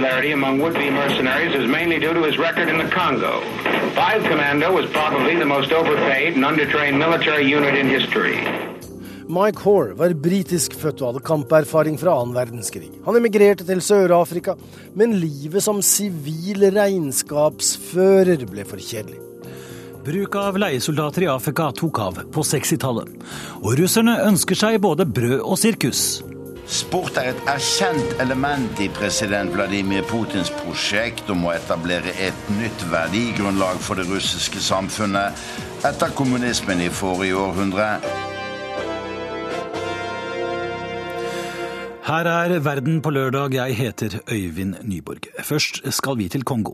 Popularity among would-be mercenaries is mainly due to his record in the Congo. Five Commando was probably the most overpaid and undertrained military unit in history. Mike Hoare var britisk født og hadde kamperfaring fra annen verdenskrig. Han emigrerte til Sør-Afrika, men livet som sivil regnskapsfører ble for kjedelig. Bruk av leiesoldater i Afrika tok av på 60-tallet. Og russerne ønsker seg både brød og sirkus. Sport er et erkjent element i president Vladimir Putins prosjekt om å etablere et nytt verdigrunnlag for det russiske samfunnet etter kommunismen i forrige århundre. Her er Verden på lørdag. Jeg heter Øyvind Nyborg. Først skal vi til Kongo.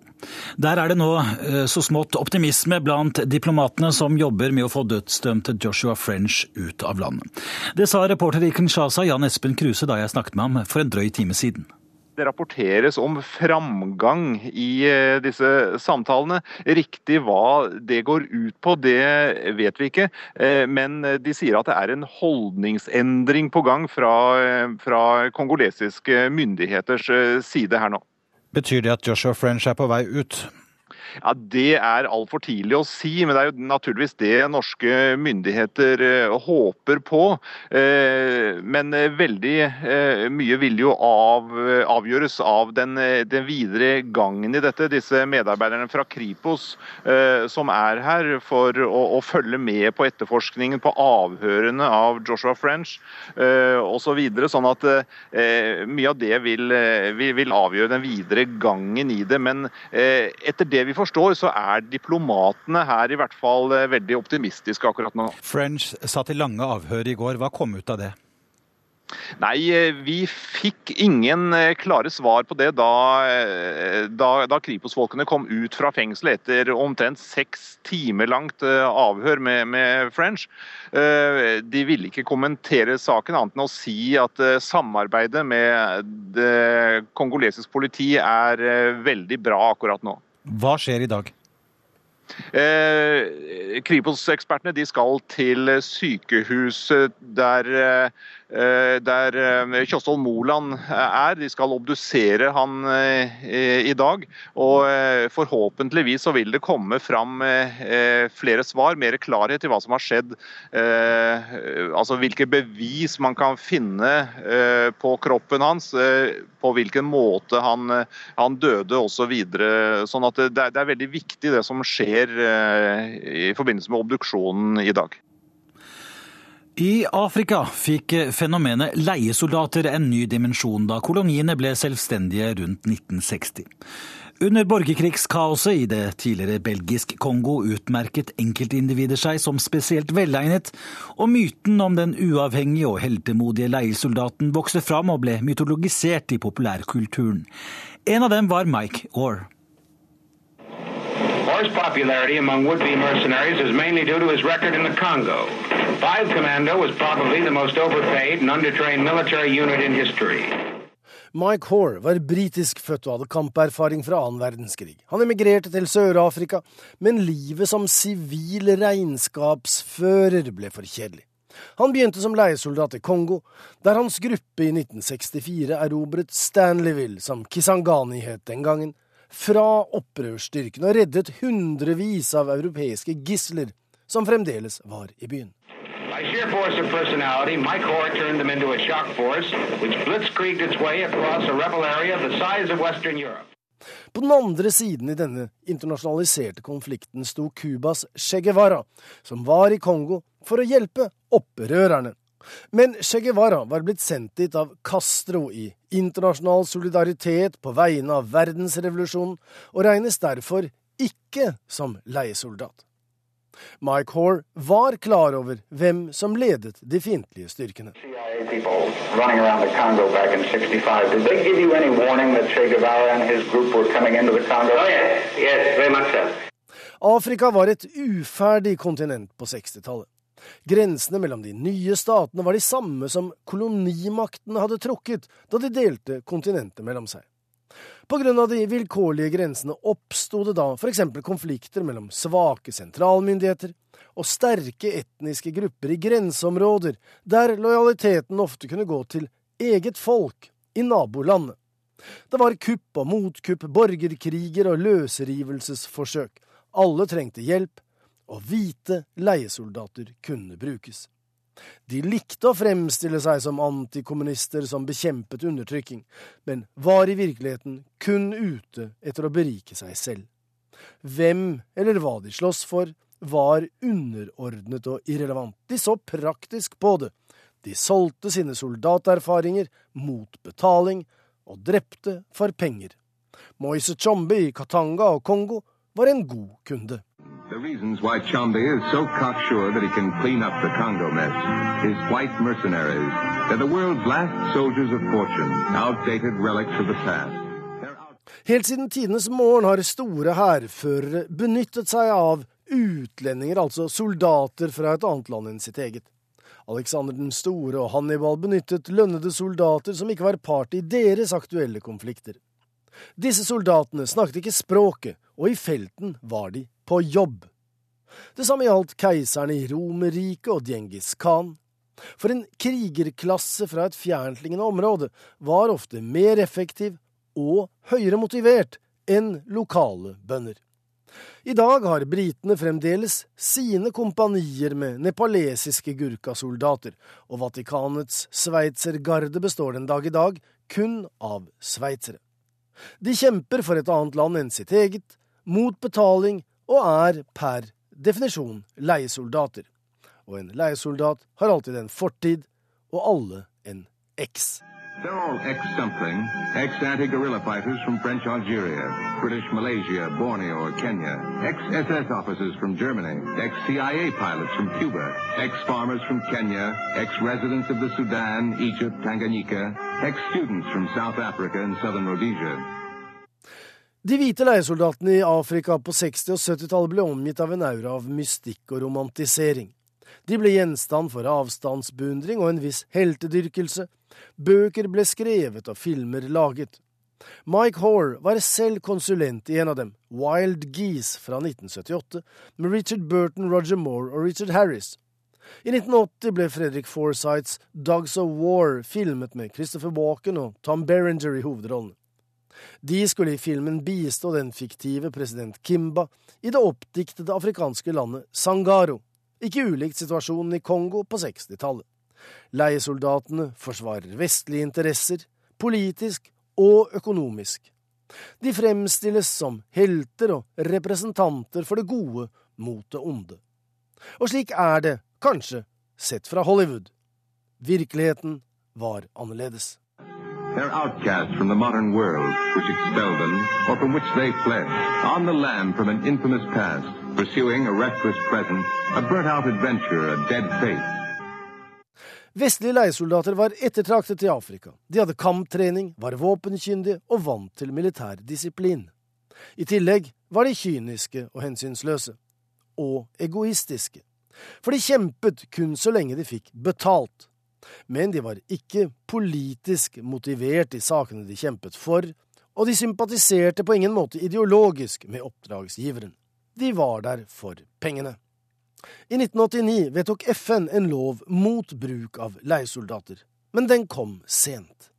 Der er det nå eh, så smått optimisme blant diplomatene som jobber med å få dødsdømte Joshua French ut av landet. Det sa reporter i Kinshasa Jan Espen Kruse da jeg snakket med ham for en drøy time siden. Det rapporteres om framgang i eh, disse samtalene. Riktig hva det går ut på, det vet vi ikke. Eh, men de sier at det er en holdningsendring på gang fra, eh, fra kongolesiske myndigheters side her nå. Betyr det at Joshua French er på vei ut? Ja, Det er altfor tidlig å si, men det er jo naturligvis det norske myndigheter eh, håper på. Eh, men eh, veldig mye vil jo av, avgjøres av den, den, videre gangen i dette. Disse medarbeiderne fra Kripos som er her for å, å følge med på etterforskningen, på avhørene av Joshua French osv. Så sånn at mye av det vil, vil, vil, avgjøre den videre gangen i det. Men etter det vi får forstår, så er diplomatene her i hvert fall eh, veldig optimistiske akkurat nå. French satt i lange avhør i går. Hva kom ut av det? Nei, eh, vi fikk ingen eh, klare svar på det da, da, da Kripos-folkene kom ut fra fengselet etter omtrent seks timer langt avhør med, med, French. De ville ikke kommentere saken, annet enn å si at samarbeidet med kongolesisk politi er veldig bra akkurat nå. Hva skjer i dag? Eh, Kripos-ekspertene skal til sykehuset der eh, der eh, Moland er. De skal obdusere han eh, i dag. Og forhåpentligvis så vil det komme fram flere svar, mer klarhet i hva som har skjedd. Altså hvilke bevis man kan finne på kroppen hans, på hvilken måte han, han døde osv. Så sånn at det er veldig viktig det som skjer i forbindelse med obduksjonen i dag. I Afrika fikk fenomenet leiesoldater en ny dimensjon da koloniene ble selvstendige rundt 1960. Under borgerkrigskaoset i det tidligere belgisk Kongo utmerket enkeltindivider seg som spesielt velegnet, og myten om den uavhengige og heltemodige leiesoldaten vokste fram og ble mytologisert i populærkulturen. En av dem var Mike Orr. Orr's popularity among would-be mercenaries is mainly due to his record in the Congo. Five Commando was probably the most overpaid and undertrained military unit in history. Mike Hoare var britisk født og hadde kamperfaring fra annen verdenskrig. Han emigrerte til Sør-Afrika, men livet som sivil regnskapsfører ble for kjedelig. Han begynte som leiesoldat i Kongo, der hans gruppe i 1964 erobret Stanleyville, som Kisangani het den gangen, fra opprørsstyrkene og reddet hundrevis av europeiske gisler som fremdeles var i byen. By sheer force of personality, Mike Hoare turned them into a shock force, which blitzkrieged its way across a rebel area the size of Western Europe. På den andre siden i denne internasjonaliserte konflikten sto Cubas Che Guevara, som var i Kongo for å hjelpe opprørerne. Men Che Guevara var blitt sendt dit av Castro i internasjonal solidaritet på vegne av verdensrevolusjonen, og regnes derfor ikke som leiesoldat. Mike Hore var klar over hvem som ledet de fiendtlige styrkene. Afrika var et uferdig kontinent på 60-tallet. Grensene mellom de nye statene var de samme som kolonimaktene hadde trukket da de delte kontinentet mellom seg. På grunn av de vilkårlige grensene oppsto det da for eksempel konflikter mellom svake sentralmyndigheter og sterke etniske grupper i grenseområder, der lojaliteten ofte kunne gå til eget folk i nabolandet. Det var kupp og motkupp, borgerkriger og løsrivelsesforsøk. Alle trengte hjelp, og hvite leiesoldater kunne brukes. De likte å fremstille seg som antikommunister som bekjempet undertrykking, men var i virkeligheten kun ute etter å berike seg selv. Hvem eller hva de sloss for, var underordnet og irrelevant. De så praktisk på det. De solgte sine soldaterfaringer mot betaling, og drepte for penger. Moise Chombe i Katanga og Kongo var en god kunde. The reasons why Chombe is so cocksure that he can clean up the Congo mess. His white mercenaries. They're the world's last soldiers of fortune, outdated relics of the past. Helt siden tidenes morgen har store hærførere benyttet seg av utlendinger, altså soldater fra et annet land enn sitt eget. Alexander den store og Hannibal benyttet lønnede soldater som ikke var part i deres aktuelle konflikter. Disse soldatene snakket ikke språket, og i felten var de på jobb. Det samme gjaldt keiserne i Romerriket og Djengis Khan. For en krigerklasse fra et fjerntliggende område var ofte mer effektiv og høyere motivert enn lokale bønder. I dag har britene fremdeles sine kompanier med nepalesiske gurkasoldater, og Vatikanets sveitsergarde består den dag i dag kun av sveitsere. De kjemper for et annet land enn sitt eget, mot betaling, og er per definisjon leiesoldater. Og en leiesoldat har alltid en fortid, og alle en eks. They're all ex-something, ex-anti-guerrilla fighters from French Algeria, British Malaysia, Borneo or Kenya, ex-SS officers from Germany, ex-CIA pilots from Cuba, ex-farmers from Kenya, ex-residents of the Sudan, Egypt, Tanganyika, ex-students from South Africa and southern Rhodesia. De hvite leiesoldatene i Afrika på 60- og 70-tallet ble omgitt av en aura av mystikk og romantisering. De ble gjenstand for avstandsbeundring og en viss heltedyrkelse. Bøker ble skrevet og filmer laget. Mike Hoare var selv konsulent i en av dem, Wild Geese fra 1978, med Richard Burton, Roger Moore og Richard Harris. I 1980 ble Fredrik Forsyths Dogs of War filmet med Christopher Walken og Tom Berenger i hovedrollene. De skulle i filmen bistå den fiktive president Kimba i det oppdiktede afrikanske landet Sangaro, ikke ulikt situasjonen i Kongo på 60-tallet. Leiesoldatene forsvarer vestlige interesser, politisk og økonomisk. De fremstilles som helter og representanter for det gode mot det onde. Og slik er det, kanskje, sett fra Hollywood. Virkeligheten var annerledes. They're outcasts from the modern world, which expelled them, or from which they fled, on the lam from an infamous past, pursuing a restless present, a burnt-out adventure, a dead fate. Vestlige leiesoldater var ettertraktet i Afrika. De hadde kamptrening, var våpenkyndige og vant til militær disiplin. I tillegg var de kyniske og hensynsløse. Og egoistiske. For de kjempet kun så lenge de fikk betalt. Men de var ikke politisk motivert i sakene de kjempet for, og de sympatiserte på ingen måte ideologisk med oppdragsgiveren. De var der for pengene. I 1989 vedtok FN en lov mot bruk av leiesoldater, men den kom sent.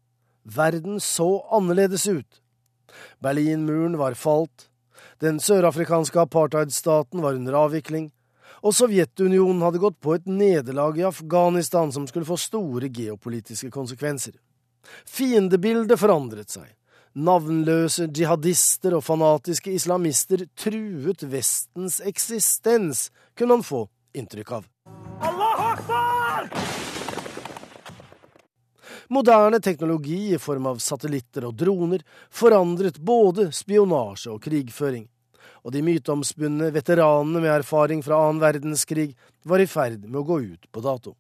Verden så annerledes ut. Berlinmuren var falt, den sørafrikanske apartheidstaten var under avvikling, og Sovjetunionen hadde gått på et nederlag i Afghanistan som skulle få store geopolitiske konsekvenser. Fiendebildet forandret seg. Navnløse jihadister og fanatiske islamister truet Vestens eksistens, kunne han få inntrykk av. Moderne teknologi i form av satellitter og droner forandret både spionasje og krigføring, og de myteomspunne veteranene med erfaring fra annen verdenskrig var i ferd med å gå ut på dato.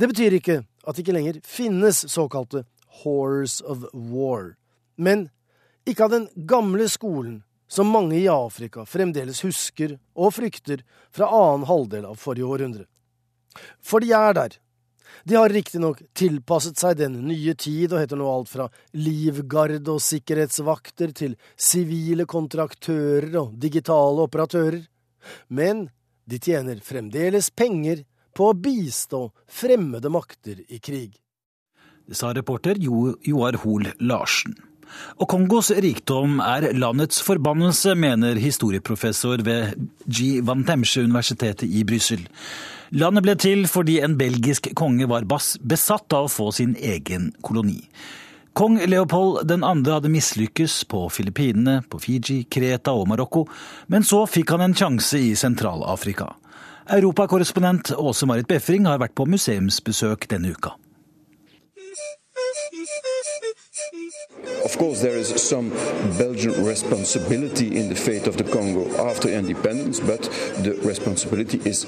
Det betyr ikke at det ikke lenger finnes såkalte horrors of war, men ikke av den gamle skolen som mange i Afrika fremdeles husker og frykter fra annen halvdel av forrige århundre. For de er der. De har riktignok tilpasset seg den nye tid og heter nå alt fra livgarde og sikkerhetsvakter til sivile kontraktører og digitale operatører, men de tjener fremdeles penger på å bistå fremmede makter i krig. Det sa reporter jo Joar Hoel Larsen. Og Kongos rikdom er landets forbannelse, mener historieprofessor ved G. Van Temsche-universitetet i Brussel. Landet ble til fordi en belgisk konge var besatt av å få sin egen koloni. Kong Leopold 2. hadde mislykkes på Filippinene, på Fiji, Kreta og Marokko, men så fikk han en sjanse i Sentral-Afrika. Europakorrespondent Åse Marit Befring har vært på museumsbesøk denne uka. Of course, there is some Belgian responsibility in the fate of the Congo after independence, but the responsibility is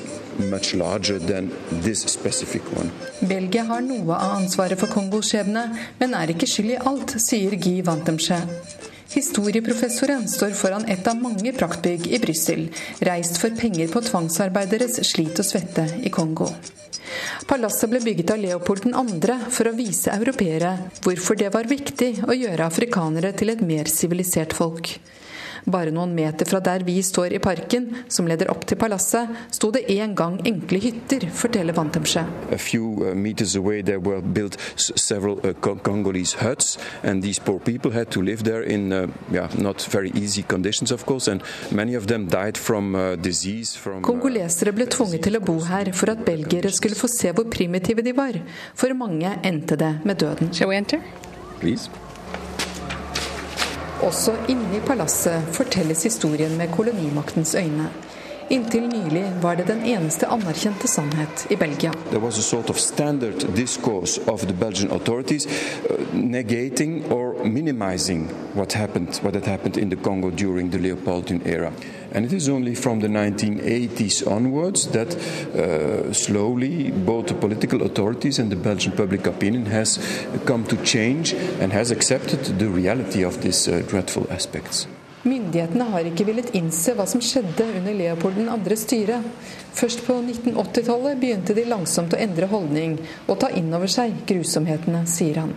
much larger than this specific one. Belgia har noe av ansvaret for Kongos skjebne, men er ikke skyld i alt, sier Guy Vantemsche. Historieprofessoren står foran et av mange praktbygg i Brussel, reist for penger på tvangsarbeideres slit og svette i Kongo. Palasset ble bygget av Leopold 2. for å vise europeere hvorfor det var viktig å gjøre afrikanere til et mer sivilisert folk. Bare noen meter fra der vi står i parken, som leder opp til palasset, sto det en gang enkle hytter, forteller Vantemsche. A few uh, meters away there were built several uh, Congolese huts, and these poor people had to live there in uh, yeah, not very easy conditions, of course, and many of them died from uh, disease. From, uh, Kongolesere ble tvunget til å bo her for at belgiere skulle få se hvor primitive de var. For mange endte det med døden. Shall we enter? Please. Også inne i palasset fortelles historien med kolonimaktens øyne. Inntil nylig var det den eneste anerkjente sannhet i Belgia. Det var en sort of standard discourse of the Belgian authorities uh, negating or minimizing what happened, what had happened in the Congo. And it is only from the 1980s onwards that uh, slowly both the political authorities and the Belgian public opinion has come to change and has accepted the reality of these uh, dreadful aspects. Myndighetene har ikke villet innse hva som skjedde under Leopold 2. styre. Først på 1980-tallet begynte de langsomt å endre holdning og ta inn over seg grusomhetene, sier han.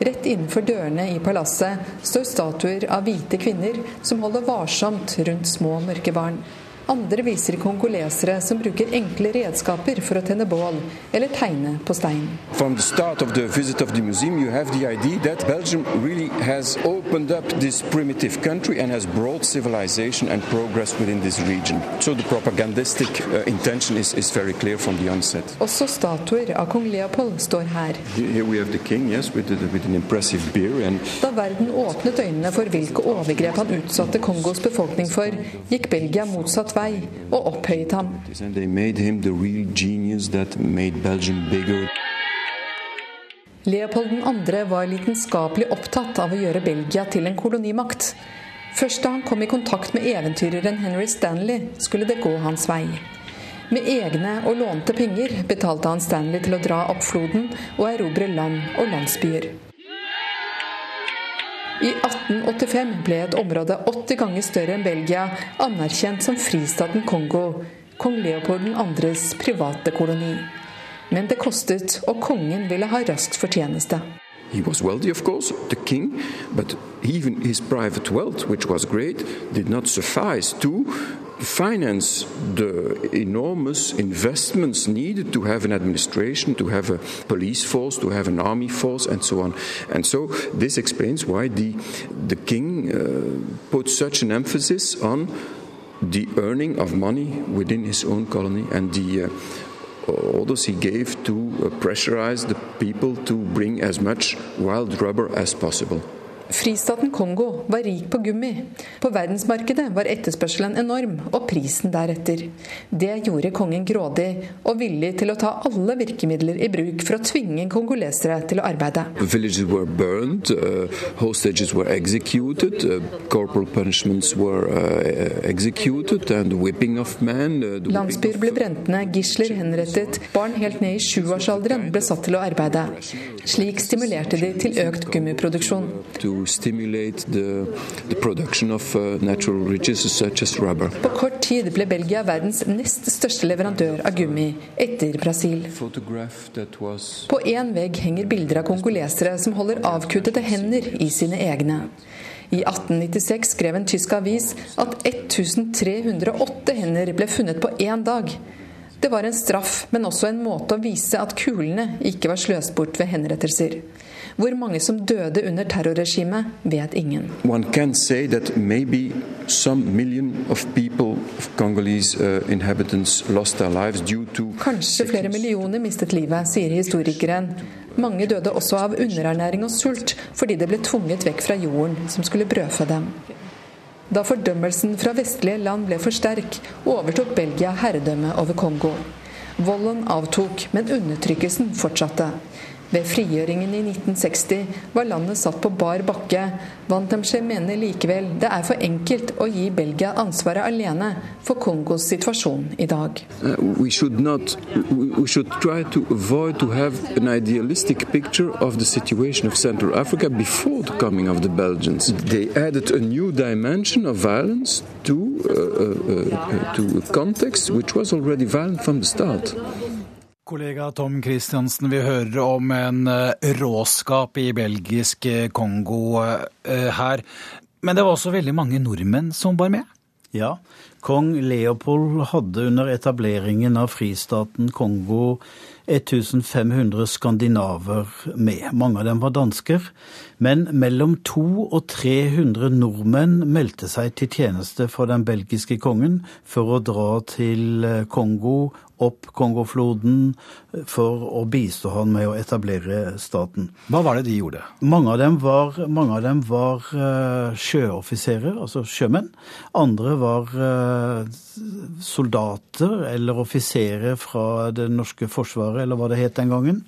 Rett innenfor dørene i palasset står statuer av hvite kvinner som holder varsomt rundt små mørke barn. Andre viser kongolesere som bruker enkle redskaper for å tenne bål eller tegne på stein. From the start of the visit of the museum, you have the idea that Belgium really has opened up this primitive country and has brought civilization and progress within this region. So the propagandistic uh, intention is, is very clear from the onset. Også statuer av kong Leopold står her. Here we have the king, yes, with, the, with an impressive beard. And da verden åpnet øynene for hvilke overgrep han utsatte Kongos befolkning for, gikk Belgia motsatt vei vei og opphøyet ham. Leopold 2. var lidenskapelig opptatt av å gjøre Belgia til en kolonimakt. Først da han kom i kontakt med eventyreren Henry Stanley, skulle det gå hans vei. Med egne og lånte penger betalte han Stanley til å dra opp floden og erobre land og landsbyer. I 1885 ble et område 80 ganger større enn Belgia anerkjent som fristaten Kongo, kong Leopold 2.s private koloni. Men det kostet, og kongen ville ha raskt fortjeneste. He was wealthy, of course, the king, but even his private wealth, which was great, did not suffice to finance the enormous investments needed to have an administration, to have a police force, to have an army force, and so on. And so this explains why the the king uh, put such an emphasis on the earning of money within his own colony and the uh, orders he gave to uh, pressurize the people to bring as much wild rubber as possible. Fristaten Kongo var rik på gummi. På verdensmarkedet var etterspørselen enorm, og prisen deretter. Det gjorde kongen grådig og villig til å ta alle virkemidler i bruk for å tvinge kongolesere til å arbeide. Burned, uh, uh, men, uh, Landsbyer ble brent ned, gisler henrettet, barn helt ned i sjuårsalderen ble satt til å arbeide. Slik stimulerte de til økt gummiproduksjon stimulate the, the production of uh, natural riches such as rubber. På kort tid ble Belgia verdens nest største leverandør av gummi, etter Brasil. På én vegg henger bilder av kongolesere som holder avkuttede hender i sine egne. I 1896 skrev en tysk avis at 1308 hender ble funnet på én dag. Det var en straff, men også en måte å vise at kulene ikke var sløst bort ved henrettelser. Hvor mange som døde under terrorregimet, vet ingen. One can say that maybe some million of people, of Congolese uh, inhabitants, lost their lives due to Kanskje flere millioner mistet livet, sier historikeren. Mange døde også av underernæring og sult fordi de ble tvunget vekk fra jorden som skulle brødfø dem. Da fordømmelsen fra vestlige land ble for sterk, overtok Belgia herredømmet over Kongo. Volden avtok, men undertrykkelsen fortsatte. Ved frigjøringen i 1960 var landet satt på bar bakke. Vantemsche mener likevel det er for enkelt å gi Belgia ansvaret alene for Kongos situasjon i dag. Uh, we should not we should try to avoid to have an idealistic picture of the situation of Central Africa before the coming of violence to uh, uh, uh to a context violent from the. Kollega Tom Christiansen, vi hører om en eh, råskap i belgisk eh, Kongo eh, her. Men det var også veldig mange nordmenn som var med? Ja. Kong Leopold hadde under etableringen av fristaten Kongo 1500 skandinaver med. Mange av dem var dansker. Men mellom 200 og 300 nordmenn meldte seg til tjeneste for den belgiske kongen for å dra til Kongo opp Kongofloden for å bistå han med å etablere staten. Hva var det de gjorde? Mange av dem var, av dem var uh, sjøoffiserer, altså sjømenn. Andre var uh, soldater eller offiserer fra det norske forsvaret, eller hva det het den gangen.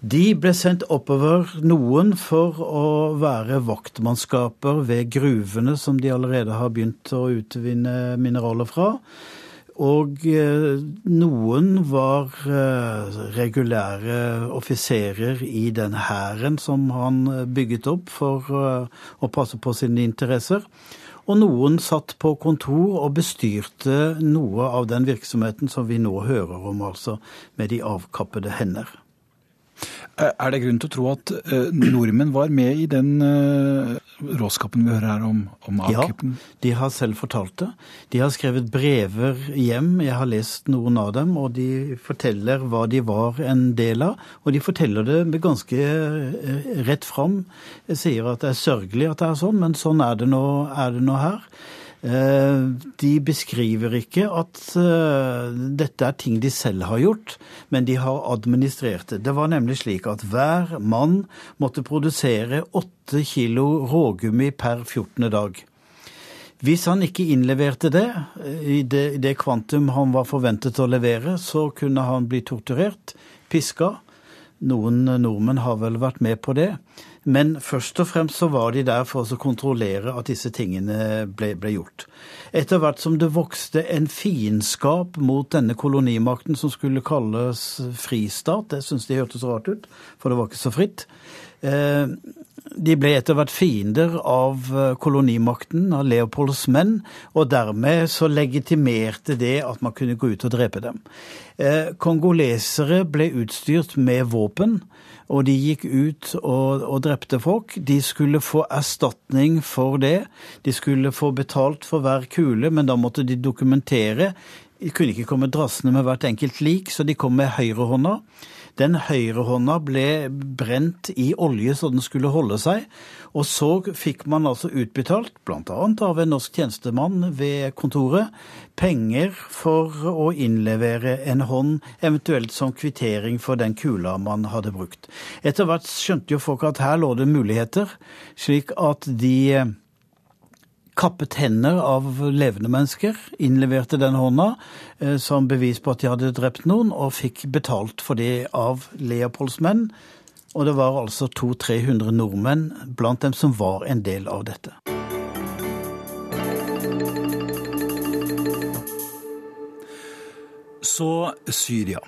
De ble sendt oppover, noen for å være vaktmannskaper ved gruvene som de allerede har begynt å utvinne mineraler fra. Og eh, noen var eh, regulære offiserer i den hæren som han eh, bygget opp for å passe på sine interesser. Og noen satt på kontor og bestyrte noe av den virksomheten som vi nå hører om, altså med de avkappede hender. Er det grunn til å tro at nordmenn var med i den råskapen vi hører her om, om avkippen? Ja, de har selv fortalt det. De har skrevet brever hjem, jeg har lest noen av dem, og de forteller hva de var en del av. Og de forteller det med ganske uh, rett fram. Jeg sier at det er sørgelig at det er sånn, men sånn er det nå, er det nå her. Eh, de beskriver ikke at eh, dette er ting de selv har gjort, men de har administrert det. Det var nemlig slik at hver mann måtte produsere åtte kilo rågummi per 14. dag. Hvis han ikke innleverte det eh, i det, det kvantum han var forventet å levere, så kunne han bli torturert, piska. Noen nordmenn har vel vært med på det. Men først og fremst så var de der for å kontrollere at disse tingene ble, ble, gjort. Etter hvert som det vokste en fiendskap mot denne kolonimakten som skulle kalles fristat, det syns de hørtes rart ut, for det var ikke så fritt. Eh, de ble etter hvert fiender av eh, kolonimakten, av Leopolds menn, og dermed så legitimerte det at man kunne gå ut og drepe dem. Eh, kongolesere ble utstyrt med våpen og de gikk ut og, og, drepte folk. De skulle få erstatning for det. De skulle få betalt for hver kule, men da måtte de dokumentere. De kunne ikke komme drassende med hvert enkelt lik, så de kom med høyrehånda. Den høyrehånda ble brent i olje så den skulle holde seg. Og så fikk man altså utbetalt, bl.a. av en norsk tjenestemann ved kontoret, penger for å innlevere en hånd, eventuelt som kvittering for den kula man hadde brukt. Etter hvert skjønte jo folk at her lå det muligheter, slik at de kappet hender av levende mennesker, innleverte den hånda eh, som bevis på at de hadde drept noen, og fikk betalt for det av Leopolds menn, og det var altså 200-300 nordmenn blant dem som var en del av dette. Så Syria.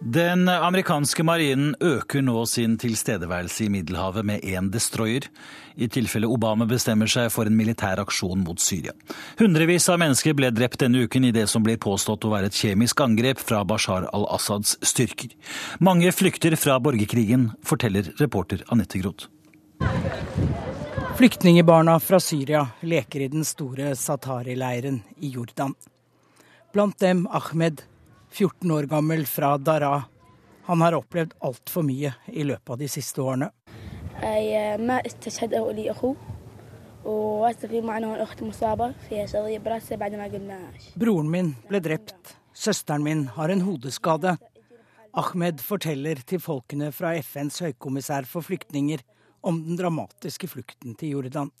Den amerikanske marinen øker nå sin tilstedeværelse i Middelhavet med én destroyer, i tilfelle Obama bestemmer seg for en militær aksjon mot Syria. Hundrevis av mennesker ble drept denne uken i det som blir påstått å være et kjemisk angrep fra Bashar al-Assads styrker. Mange flykter fra borgerkrigen, forteller reporter Anette Groth. Flyktningebarna fra Syria leker i den store Satari-leiren i Jordan. Blant dem Ahmed, 14 år gammel fra Dara. Han har opplevd altfor mye i løpet av de siste årene. Broren min ble drept. Søsteren min har en hodeskade. Ahmed forteller til folkene fra FNs høykommissær for flyktninger om den dramatiske flukten til Jordan.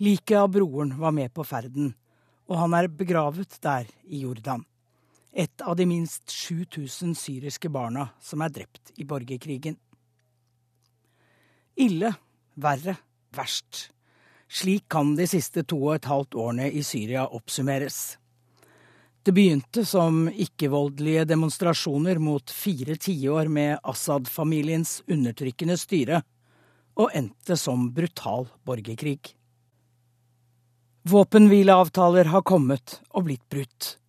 Liket av broren var med på ferden, og han er begravet der i Jordan. Et av de minst 7000 syriske barna som er drept i borgerkrigen. Ille, verre, verst. Slik kan de siste to og et halvt årene i Syria oppsummeres. Det begynte som ikke-voldelige demonstrasjoner mot fire tiår med Assad-familiens undertrykkende styre, og endte som brutal borgerkrig. Våpenhvileavtaler har kommet og blitt brutt.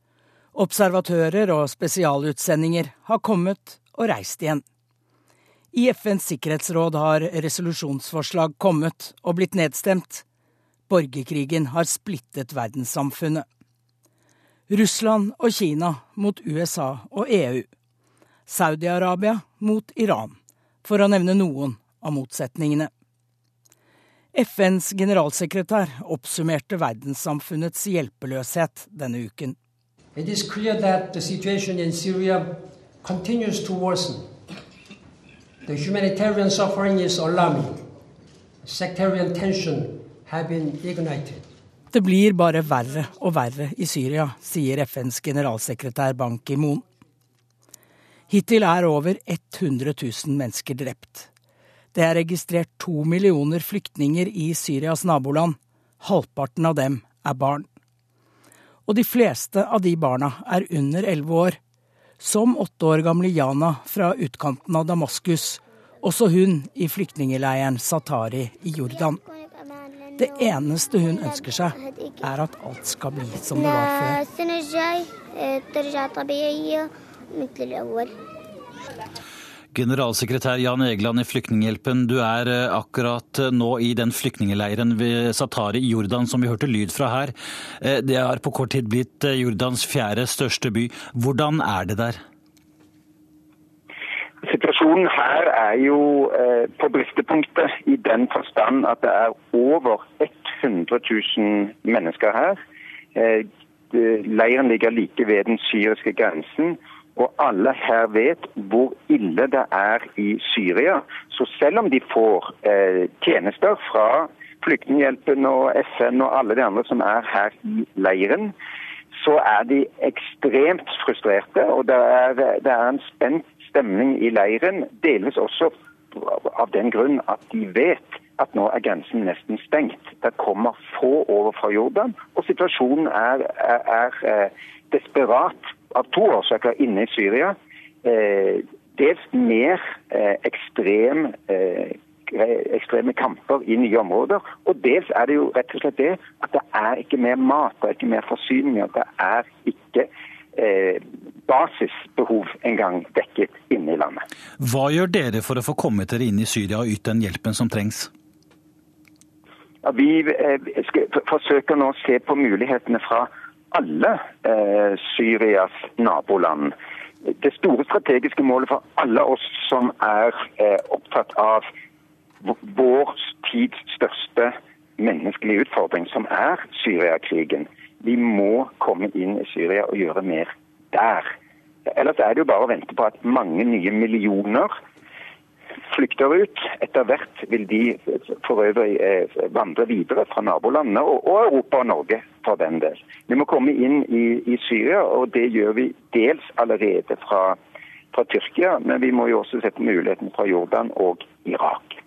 Observatører og spesialutsendinger har kommet og reist igjen. I FNs sikkerhetsråd har resolusjonsforslag kommet og blitt nedstemt. Borgerkrigen har splittet verdenssamfunnet. Russland og Kina mot USA og EU. Saudi-Arabia mot Iran, for å nevne noen av motsetningene. FNs generalsekretær oppsummerte verdenssamfunnets hjelpeløshet denne uken. It is clear that the situation in Syria continues to worsen. The humanitarian suffering is alarming. Sectarian tension have been ignited. Det blir bare verre og verre i Syria, sier FNs generalsekretær Ban Ki-moon. Hittil er over 100 000 mennesker drept. Det er registrert to millioner flyktninger i Syrias naboland. Halvparten av dem er barn. Og de fleste av de barna er under elleve år. Som åtte år gamle Jana fra utkanten av Damaskus, også hun i flyktningeleiren Satari i Jordan. Det eneste hun ønsker seg, er at alt skal bli som det var før. Generalsekretær Jan Egeland i Flyktninghjelpen, du er eh, akkurat eh, nå i den flyktningeleiren ved Satari i Jordan som vi hørte lyd fra her. Eh, det har på kort tid blitt Jordans fjerde største by. Hvordan er det der? Situasjonen her er jo på bristepunktet i den forstand at det er over 100 000 mennesker her. Leiren ligger like ved den syriske grensen. Og alle her vet hvor ille det er i Syria. Så selv om de får eh, tjenester fra Flyktninghjelpen og FN og alle de andre som er her i leiren, så er de ekstremt frustrerte. Og det er, det er en spent stemning i leiren, delvis også av den grunn at de vet at nå er grensen nesten stengt. Det kommer få over fra Jordan, og situasjonen er, er, er eh, desperat av to årsaker inne i Syria. Eh, dels mer eh, ekstrem, eh, ekstreme kamper i nye områder. Og dels er det jo rett og slett det at det er ikke mer mat, det er ikke mer forsyninger. Det er ikke eh, basisbehov engang dekket inne i landet. Hva gjør dere for å få kommet dere inn i Syria og yte den hjelpen som trengs? Ja, vi eh, forsøker nå å se på mulighetene fra alle eh, Syrias naboland. Det store strategiske målet for alle oss som er eh, opptatt av vår tids største menneskelige utfordring, som er Syriakrigen. Vi må komme inn i Syria og gjøre mer der. Ellers er det jo bare å vente på at mange nye millioner flykter ut. Etter hvert vil de for øvrig eh, vandre videre fra nabolandene og, Europa og Norge for den del. Vi må komme inn i, i Syria, og det gjør vi dels allerede fra, fra Tyrkia, men vi må jo også sette muligheten fra Jordan og Irak.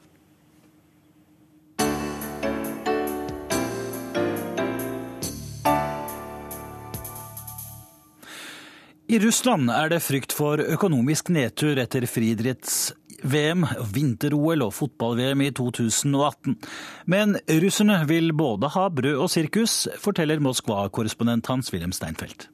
I Russland er det frykt for økonomisk nedtur etter friidretts VM, vinter-OL og fotball-VM i 2018. Men russerne vil både ha brød og sirkus, forteller Moskva-korrespondent Hans-Wilhelm Steinfeld.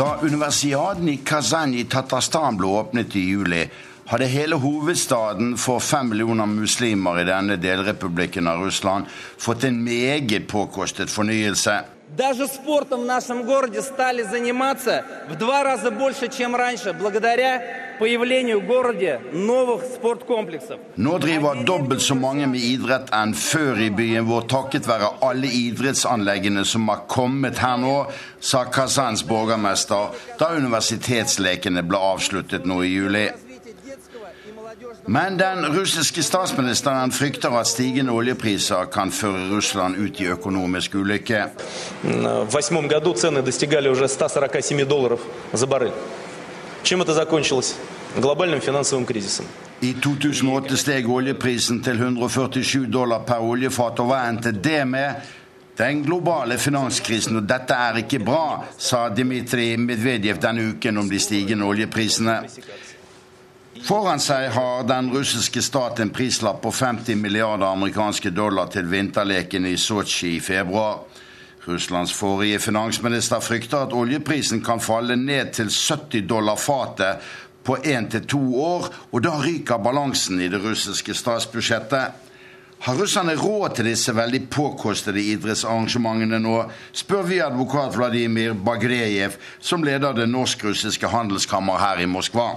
Da universiaden i Kazan i Tatarstan ble åpnet i juli, hadde hele hovedstaden for fem millioner muslimer i denne delrepublikken av Russland fått en meget påkostet fornyelse. Даже спортом в нашем городе стали заниматься в два раза больше, чем раньше, благодаря появлению в городе новых спорткомплексов. Nå driver dobbelt så mange med idrett enn før i byen vår, takket være alle idrettsanleggene som har kommet her nå, sa Kazans borgermester da universitetslekene ble avsluttet nå i juli. Men den russiske statsministeren frykter at stigende oljepriser kan føre Russland ut i økonomisk ulykke. I 2008 steg oljeprisen til 147 dollar per oljefat, og hva endte det med? Den globale finanskrisen, og dette er ikke bra, sa Dmitrij Medvedev denne uken om de stigende oljeprisene. Foran seg har den russiske stat en prislapp på 50 milliarder amerikanske dollar til vinterlekene i Sotsji i februar. Russlands forrige finansminister frykter at oljeprisen kan falle ned til 70 dollar fatet på én til to år, og da ryker balansen i det russiske statsbudsjettet. Har russerne råd til disse veldig påkostede idrettsarrangementene nå, spør vi advokat Vladimir Bagrejev, som leder det norsk-russiske handelskammer her i Moskva.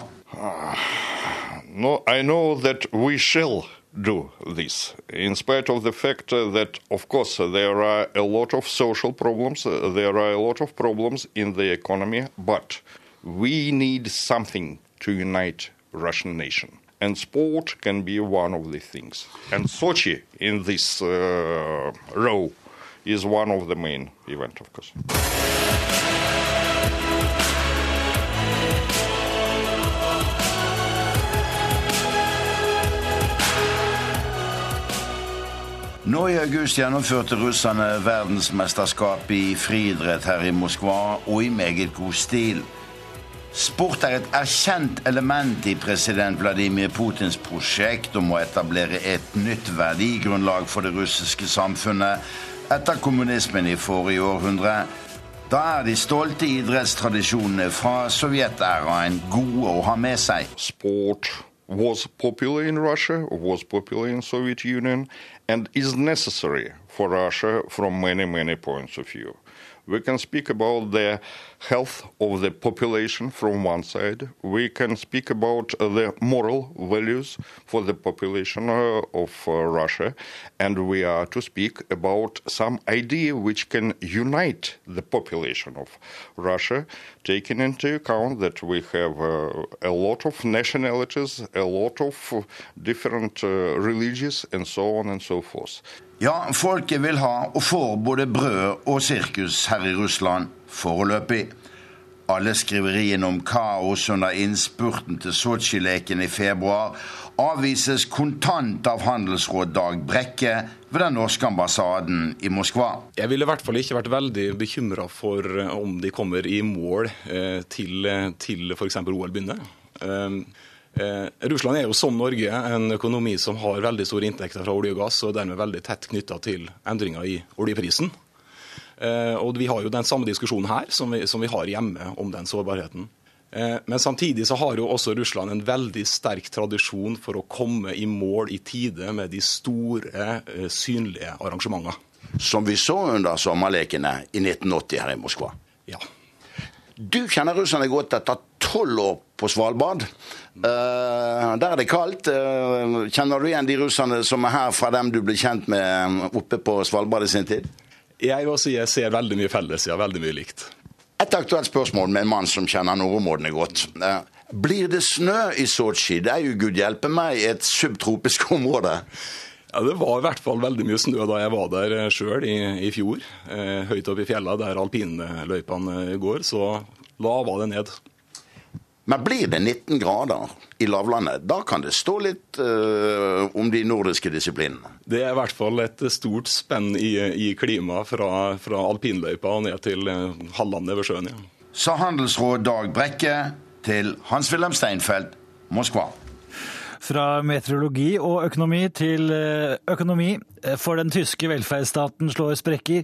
No, I know that we shall do this, in spite of the fact that, of course, there are a lot of social problems, there are a lot of problems in the economy, but we need something to unite Russian nation. And sport can be one of the things. And Sochi in this uh, row is one of the main event, of course. Nå i august gjennomførte russerne verdensmesterskap i friidrett her i Moskva, og i meget god stil. Sport er et erkjent element i president Vladimir Putins prosjekt om å etablere et nytt verdigrunnlag for det russiske samfunnet etter kommunismen i forrige århundre. Da er de stolte idrettstradisjonene fra sovjetæraen gode å ha med seg. Sport was popular in Russia, was popular in Soviet Union, and is necessary for Russia from many, many points of view. We can speak about the health of the population from one side. We can speak about the moral values for the population uh, of uh, Russia. And we are to speak about some idea which can unite the population of Russia, taking into account that we have uh, a lot of nationalities, a lot of different religions, and so on and so forth. Ja, folket vil ha og får både brød og sirkus her i Russland foreløpig. Alle skriveriene om kaos under innspurten til Sotsji-leken i februar avvises kontant av handelsråd Dag Brekke ved den norske ambassaden i Moskva. Jeg ville i hvert fall ikke vært veldig bekymra for om de kommer i mål eh, til, til f.eks. OL begynner. Um, Eh, Russland er jo som Norge en økonomi som har veldig store inntekter fra olje og gass, og dermed veldig tett knytta til endringer i oljeprisen. Eh, og Vi har jo den samme diskusjonen her som vi, som vi har hjemme om den sårbarheten. Eh, men samtidig så har jo også Russland en veldig sterk tradisjon for å komme i mål i tide med de store, eh, synlige arrangementene. Som vi så under sommerlekene i 1980 her i Moskva. Ja. Du kjenner russerne godt etter tolv år på Svalbard. Uh, der er det kaldt. Uh, kjenner du igjen de russerne som er her fra dem du ble kjent med oppe på Svalbard i sin tid? Jeg si jeg ser veldig mye felles, ja. Veldig mye likt. Et aktuelt spørsmål med en mann som kjenner nordområdene godt. Uh, blir det snø i Sotsji? Det er jo gud hjelpe meg et subtropisk område. Ja, Det var i hvert fall veldig mye snø da jeg var der sjøl i, i, fjor. Eh, høyt oppe i fjella der alpinløypene går, så lava det ned. Men blir det 19 grader i lavlandet, da kan det stå litt uh, om de nordiske disiplinene? Det er i hvert fall et stort spenn i, i klima fra, fra alpinløypa og ned til uh, halvlandet ved sjøen. Ja. Sa handelsråd Dag Brekke til Hans-Wilhelm Steinfeld, Moskva. Fra meteorologi og økonomi til eh, økonomi. Eh, for den tyske velferdsstaten slår sprekker.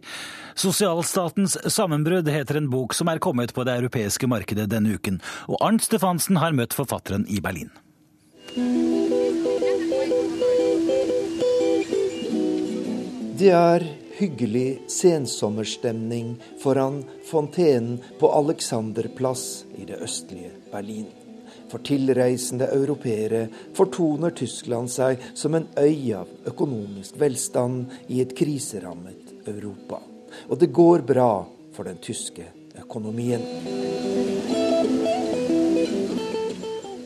Sosialstatens sammenbrudd heter en bok som er kommet på det europeiske markedet denne uken. Og Arnt Stefansen har møtt forfatteren i Berlin. Det er hyggelig sensommerstemning foran fontenen på Alexanderplass i det østlige Berlin. For tilreisende europeere fortoner Tyskland seg som en øy av økonomisk velstand i et kriserammet Europa. Og det går bra for den tyske økonomien.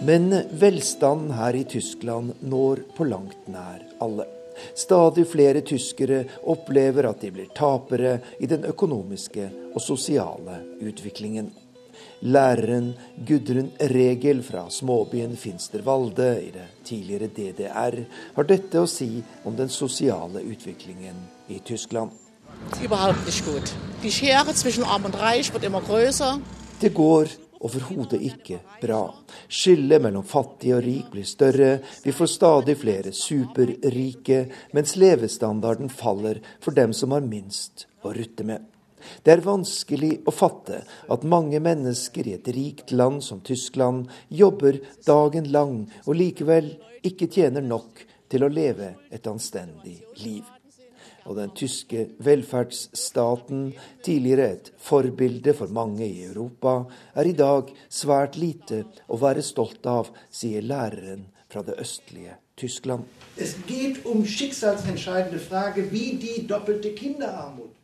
Men velstanden her i Tyskland når på langt nær alle. Stadig flere tyskere opplever at de blir tapere i den økonomiske og sosiale utviklingen. Læreren Gudrun Regel fra småbyen Finstervalde i det tidligere DDR har dette å si om den sosiale utviklingen i Tyskland. Det går overhodet ikke bra. Skillet mellom fattig og rik blir større, vi får stadig flere superrike, mens levestandarden faller for dem som har minst å rutte med. Det er vanskelig å fatte at mange mennesker i et rikt land som Tyskland jobber dagen lang og likevel ikke tjener nok til å leve et anstendig liv og den tyske velferdsstaten, tidligere et forbilde for mange i Europa, er i dag svært lite å være stolt av, sier læreren fra det østlige Tyskland. Um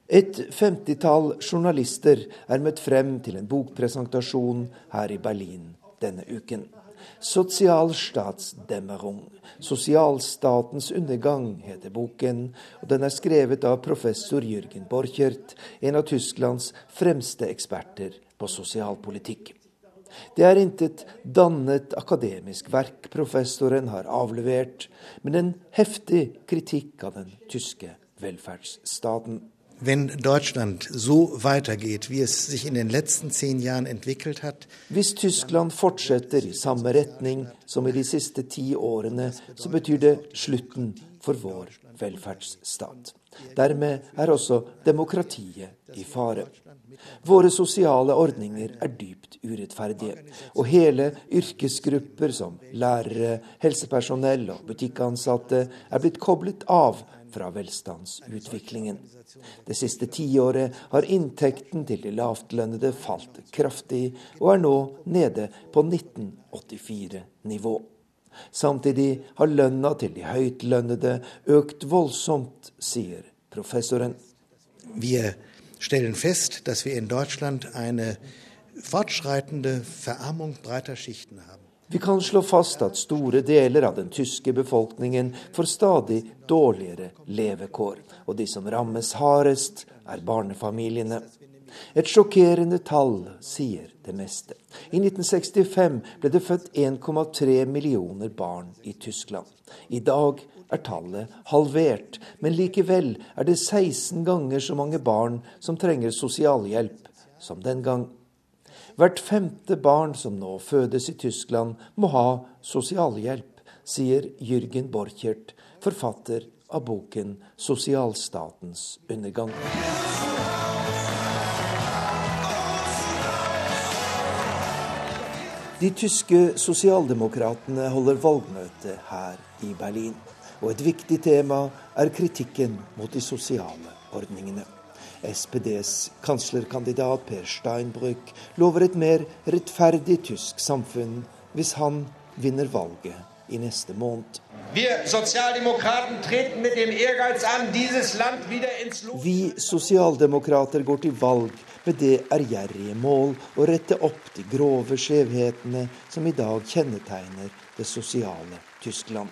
et femtitall journalister er møtt frem til en bokpresentasjon her i Berlin denne uken. Sosialstatsdemmerung. Sosialstatens undergang heter boken, og den er skrevet av professor Jürgen Borchert, en av Tysklands fremste eksperter på sosialpolitikk. Det er intet dannet akademisk verk professoren har avlevert, men en heftig kritikk av den tyske velferdsstaten. Wenn Deutschland so weitergeht, wie es sich in den letzten zehn Jahren entwickelt hat Hvis Tyskland fortsetter i samme retning som i de siste ti årene, så betyr det slutten for vår velferdsstat. Dermed er også demokratiet i fare. Våre sosiale ordninger er dypt urettferdige, og hele yrkesgrupper som lærere, helsepersonell og butikkansatte er blitt koblet av fra velstandsutviklingen. Det siste tiåret har inntekten til de lavtlønnede falt kraftig, og er nå nede på 1984-nivå. Samtidig har lønna til de høytlønnede økt voldsomt, sier professoren. Vi stellen fest, dass wir in Deutschland eine fortschreitende Verarmung breiter Schichten haben. Vi kan slå fast at store deler av den tyske befolkningen får stadig dårligere levekår, og de som rammes hardest, er barnefamiliene. Et sjokkerende tall sier det meste. I 1965 ble det født 1,3 millioner barn i Tyskland. I dag er tallet halvert, men likevel er det 16 ganger så mange barn som trenger sosialhjelp som den gang. Hvert femte barn som nå fødes i Tyskland, må ha sosialhjelp, sier Jürgen Borchert, forfatter av boken 'Sosialstatens undergang'. De tyske sosialdemokratene holder valgmøte her i Berlin. Og et viktig tema er kritikken mot de sosiale ordningene. SPDs kanslerkandidat Per Steinbrück lover et mer rettferdig tysk samfunn hvis han vinner valget i neste måned. Vi sosialdemokrater går til valg med det ærgjerrige mål å rette opp de grove skjevhetene som i dag kjennetegner det sosiale Tyskland.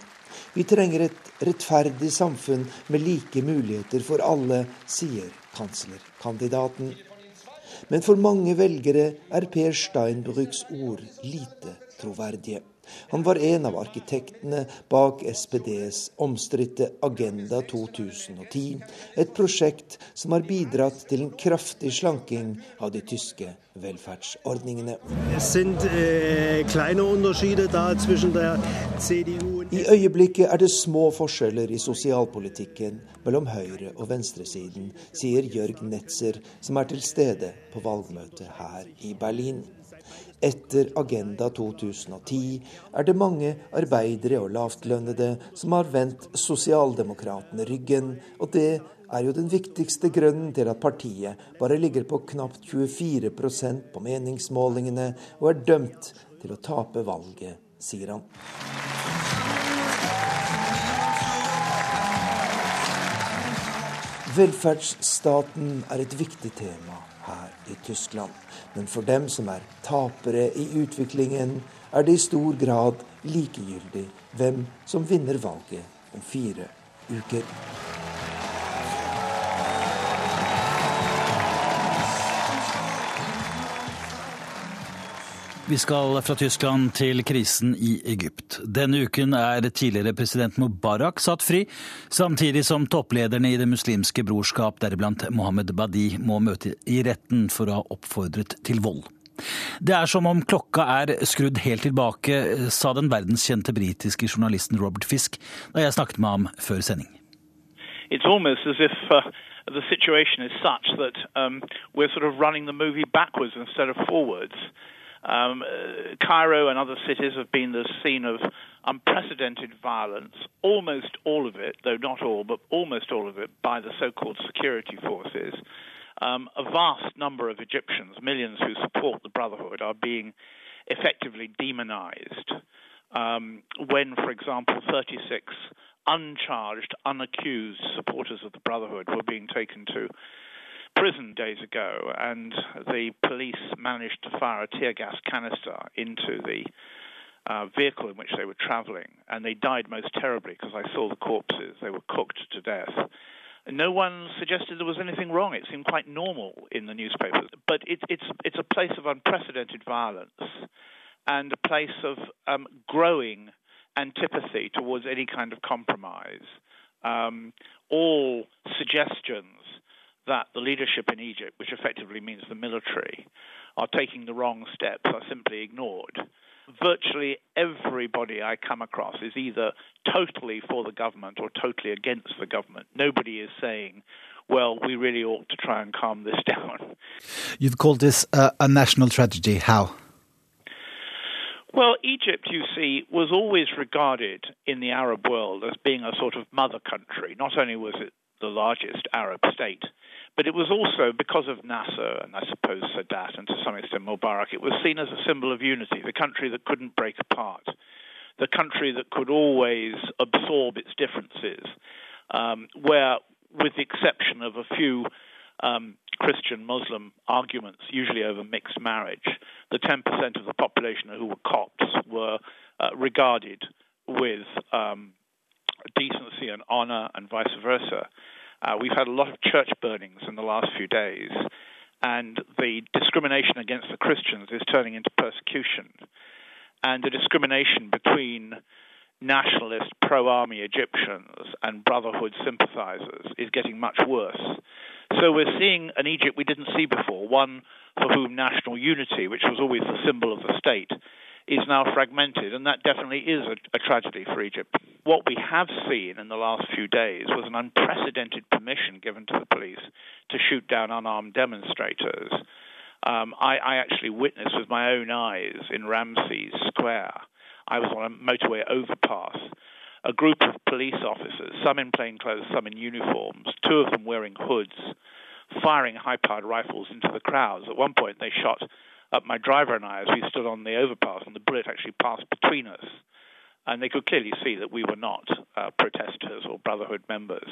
Vi trenger et rettferdig samfunn med like muligheter for alle, sier kanslerkandidaten. Men for mange velgere er Per Steinbrücks ord lite troverdige. Han var en av arkitektene bak SPDs omstridte Agenda 2010, et prosjekt som har bidratt til en kraftig slanking av de tyske velferdsordningene. I øyeblikket er det små forskjeller i sosialpolitikken mellom høyre- og venstresiden, sier Jørg Netzer, som er til stede på valgmøtet her i Berlin. Etter Agenda 2010 er det mange arbeidere og lavtlønnede som har vendt sosialdemokratene ryggen, og det er jo den viktigste grunnen til at partiet bare ligger på knapt 24% på meningsmålingene og er dømt til å tape valget, sier han. Velferdsstaten er et viktig tema her i Tyskland. Men for dem som er tapere i utviklingen, er det i stor grad likegyldig hvem som vinner valget om fire uker. Vi skal fra Tyskland til krisen i Egypt. Denne uken er tidligere president Mubarak satt fri, samtidig som topplederne i Det muslimske brorskap, deriblant Mohammed Badi, må møte i retten for å ha oppfordret til vold. Det er som om klokka er skrudd helt tilbake, sa den verdenskjente britiske journalisten Robert Fisk da jeg snakket med ham før sending. It's almost as if uh, the situation is such that um, we're sort of running the movie backwards instead of forwards. Um, uh, Cairo and other cities have been the scene of unprecedented violence, almost all of it, though not all, but almost all of it, by the so called security forces. Um, a vast number of Egyptians, millions who support the Brotherhood, are being effectively demonized. Um, when, for example, 36 uncharged, unaccused supporters of the Brotherhood were being taken to prison days ago, and the police managed to fire a tear gas canister into the uh, vehicle in which they were traveling, and they died most terribly because I saw the corpses. They were cooked to death. No one suggested there was anything wrong. It seemed quite normal in the newspapers. But it, it's it's a place of unprecedented violence and a place of um, growing antipathy towards any kind of compromise. Um, all suggestions that the leadership in Egypt, which effectively means the military, are taking the wrong steps are simply ignored. Virtually everybody I come across is either totally for the government or totally against the government. Nobody is saying, well, we really ought to try and calm this down. You've called this uh, a national tragedy. How? Well, Egypt, you see, was always regarded in the Arab world as being a sort of mother country. Not only was it the largest Arab state, but it was also, because of Nasser and I suppose Sadat and to some extent Mubarak, it was seen as a symbol of unity, the country that couldn't break apart, the country that could always absorb its differences, um, where, with the exception of a few um, Christian Muslim arguments, usually over mixed marriage, the 10% of the population who were Copts were uh, regarded with um, decency and honor and vice versa. Uh, we've had a lot of church burnings in the last few days, and the discrimination against the Christians is turning into persecution. And the discrimination between nationalist pro army Egyptians and Brotherhood sympathizers is getting much worse. So we're seeing an Egypt we didn't see before, one for whom national unity, which was always the symbol of the state, is now fragmented, and that definitely is a, a, tragedy for Egypt. What we have seen in the last few days was an unprecedented permission given to the police to shoot down unarmed demonstrators. Um, I, I, actually witnessed with my own eyes in Ramses Square. I was on a motorway overpass. A group of police officers, some in plain clothes, some in uniforms, two of them wearing hoods, firing high powered rifles into the crowds. At one point, they shot up my driver and I as we stood on the overpass, and the bullet actually passed between us. And they could clearly see that we were not uh, protesters or Brotherhood members.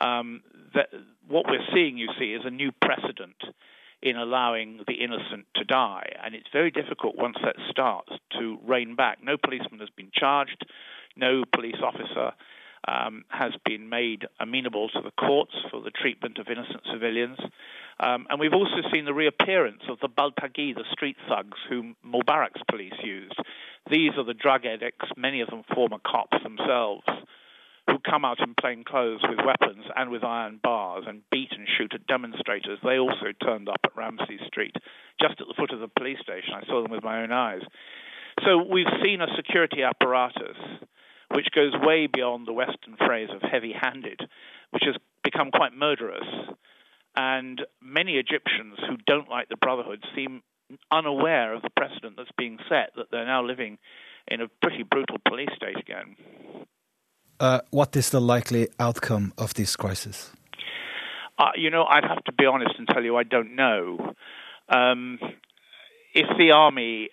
Um, that, what we're seeing, you see, is a new precedent in allowing the innocent to die. And it's very difficult once that starts to rein back. No policeman has been charged, no police officer um, has been made amenable to the courts for the treatment of innocent civilians. Um, and we've also seen the reappearance of the Baltagi, the street thugs whom Mubarak's police used. These are the drug addicts, many of them former cops themselves, who come out in plain clothes with weapons and with iron bars and beat and shoot at demonstrators. They also turned up at Ramsey Street, just at the foot of the police station. I saw them with my own eyes. So we've seen a security apparatus which goes way beyond the Western phrase of heavy handed, which has become quite murderous. And many Egyptians who don't like the Brotherhood seem unaware of the precedent that's being set, that they're now living in a pretty brutal police state again. Uh, what is the likely outcome of this crisis? Uh, you know, I'd have to be honest and tell you I don't know. Um, if the army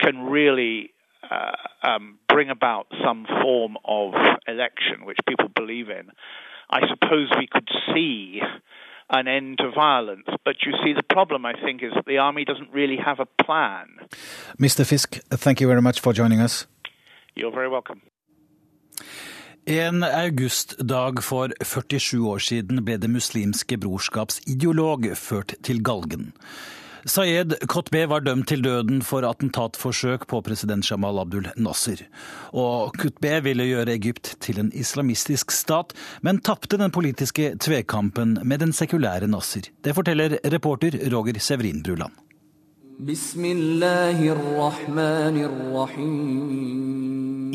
can really uh, um, bring about some form of election which people believe in, I suppose we could see an end to violence. But you see, the problem, I think, is that the army doesn't really have a plan. Mr. Fisk, thank you very much for joining us. You're very welcome. En augustdag for 47 år siden ble Det muslimske brorskaps ideolog ført til galgen. Sayed Khotbe var dømt til døden for attentatforsøk på president Jamal Abdul Nasser. Og Kutbe ville gjøre Egypt til en islamistisk stat, men tapte den politiske tvekampen med den sekulære Nasser. Det forteller reporter Roger Severin Bruland.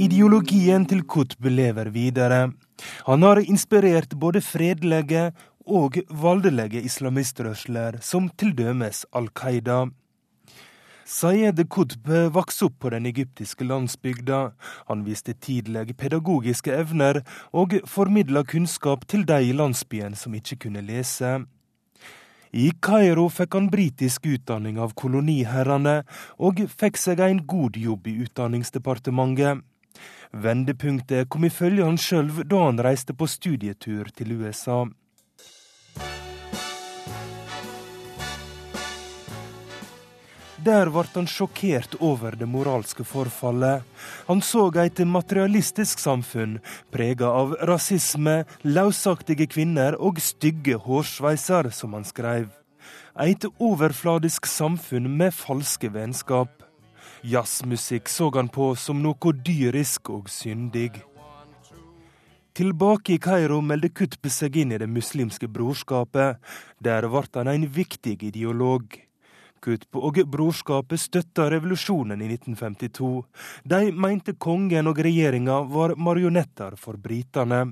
Ideologien til Kutb lever videre. Han har inspirert både fredelige og voldelige islamistrørsler, som til dømes Al Qaida. Sayed Qutb vokste opp på den egyptiske landsbygda. Han viste tidlig pedagogiske evner og formidla kunnskap til de i landsbyen som ikke kunne lese. I Kairo fikk han britisk utdanning av koloniherrene, og fikk seg en god jobb i Utdanningsdepartementet. Vendepunktet kom ifølge han sjøl da han reiste på studietur til USA. Der ble han sjokkert over det moralske forfallet. Han så et materialistisk samfunn prega av rasisme, løsaktige kvinner og stygge hårsveiser, som han skrev. Et overfladisk samfunn med falske vennskap. Jazzmusikk så han på som noe dyrisk og syndig. Tilbake i Kairo meldte Kutb seg inn i Det muslimske brorskapet. Der ble han en viktig ideolog. Kutb og brorskapet støtta revolusjonen i 1952. De mente kongen og regjeringa var marionetter for britene.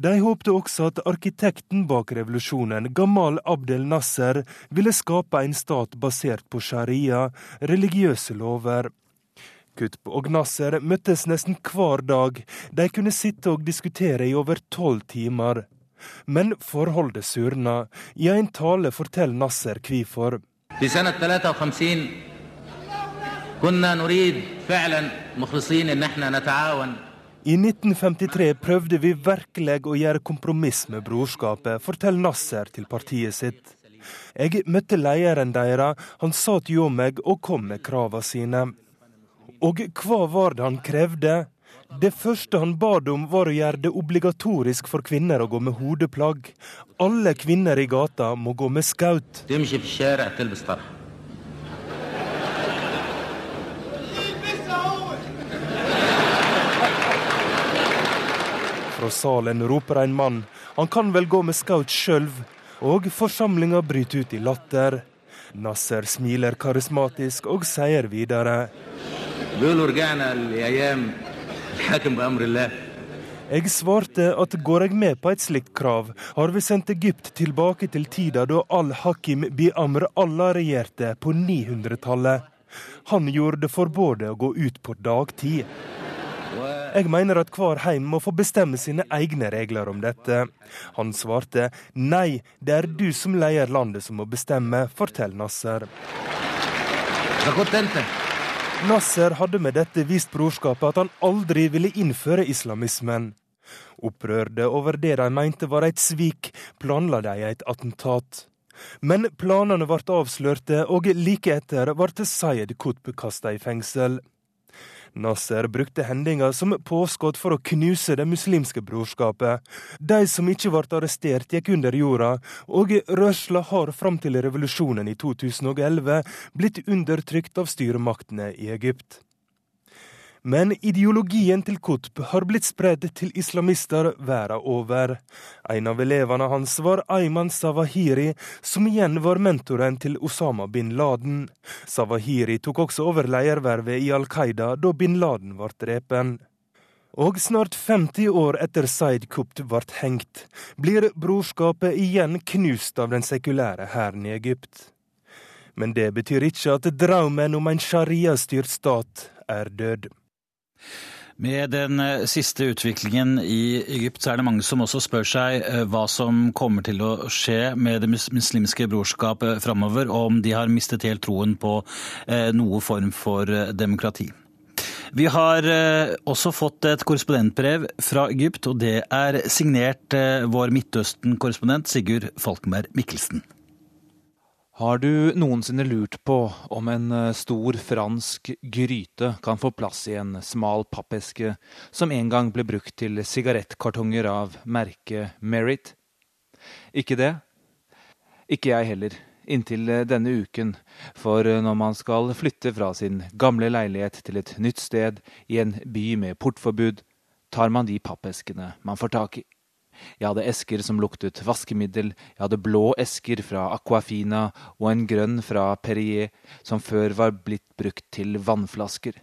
De håpte også at arkitekten bak revolusjonen, Gamal Abdel Nasser, ville skape en stat basert på sharia, religiøse lover. Kutb og Nasser møttes nesten hver dag. De kunne sitte og diskutere i over tolv timer. Men forholdet surna. I en tale forteller Nasser hvorfor. في سنة 53 كنا نريد فعلا مخلصين ان احنا نتعاون I 1953 prøvde vi virkelig å gjøre kompromiss med brorskapet, forteller Nasser til partiet sitt. Jeg møtte lederen deres, han sa til meg og kom med kravene sine. Og hva var det han krevde? Det første han bad om, var å gjøre det obligatorisk for kvinner å gå med hodeplagg. Alle kvinner i gata må gå med skaut. Fra salen roper en mann. Han kan vel gå med skaut sjøl. Og forsamlinga bryter ut i latter. Nasser smiler karismatisk og sier videre. Jeg svarte at går jeg med på et slikt krav, har vi sendt Egypt tilbake til tida da al-Hakim bi Amr Allah regjerte på 900-tallet. Han gjorde det forbudet å gå ut på dagtid. Jeg mener at hver heim må få bestemme sine egne regler om dette. Han svarte nei, det er du som leier landet som må bestemme, forteller Nasser. Nasser hadde med dette vist brorskapet at han aldri ville innføre islamismen. Opprørte over det de mente var et svik, planla de et attentat. Men planene ble avslørte, og like etter ble Sayed Qutb kasta i fengsel. Nasser brukte hendinga som påskudd for å knuse det muslimske brorskapet. De som ikke ble arrestert, gikk under jorda, og rørsla har fram til revolusjonen i 2011 blitt undertrykt av styremaktene i Egypt. Men ideologien til Kutb har blitt spredd til islamister verden over. En av elevene hans var Ayman Sawahiri, som igjen var mentoren til Osama bin Laden. Sawahiri tok også over ledervervet i Al Qaida da bin Laden ble drepen. Og snart 50 år etter Said Kupt ble hengt, blir brorskapet igjen knust av den sekulære hæren i Egypt. Men det betyr ikke at drømmen om en sharia-styrt stat er død. Med den eh, siste utviklingen i Egypt, så er det mange som også spør seg eh, hva som kommer til å skje med det muslimske brorskapet framover, og om de har mistet helt troen på eh, noe form for demokrati. Vi har også fått et korrespondentbrev fra Egypt, og det er signert vår Midtøsten-korrespondent Sigurd Falkenberg Mikkelsen. Har du noensinne lurt på om en eh, stor fransk gryte kan få plass i en smal pappeske som en gang ble brukt til sigarettkartonger av merket Merit? Ikke det? Ikke jeg heller, inntil eh, denne uken, for eh, når man skal flytte fra sin gamle leilighet til et nytt sted i en by med portforbud, tar man de pappeskene man får tak i. Jeg hadde esker som luktet vaskemiddel, jeg hadde blå esker fra Aquafina og en grønn fra Perrier, som før var blitt brukt til vannflasker.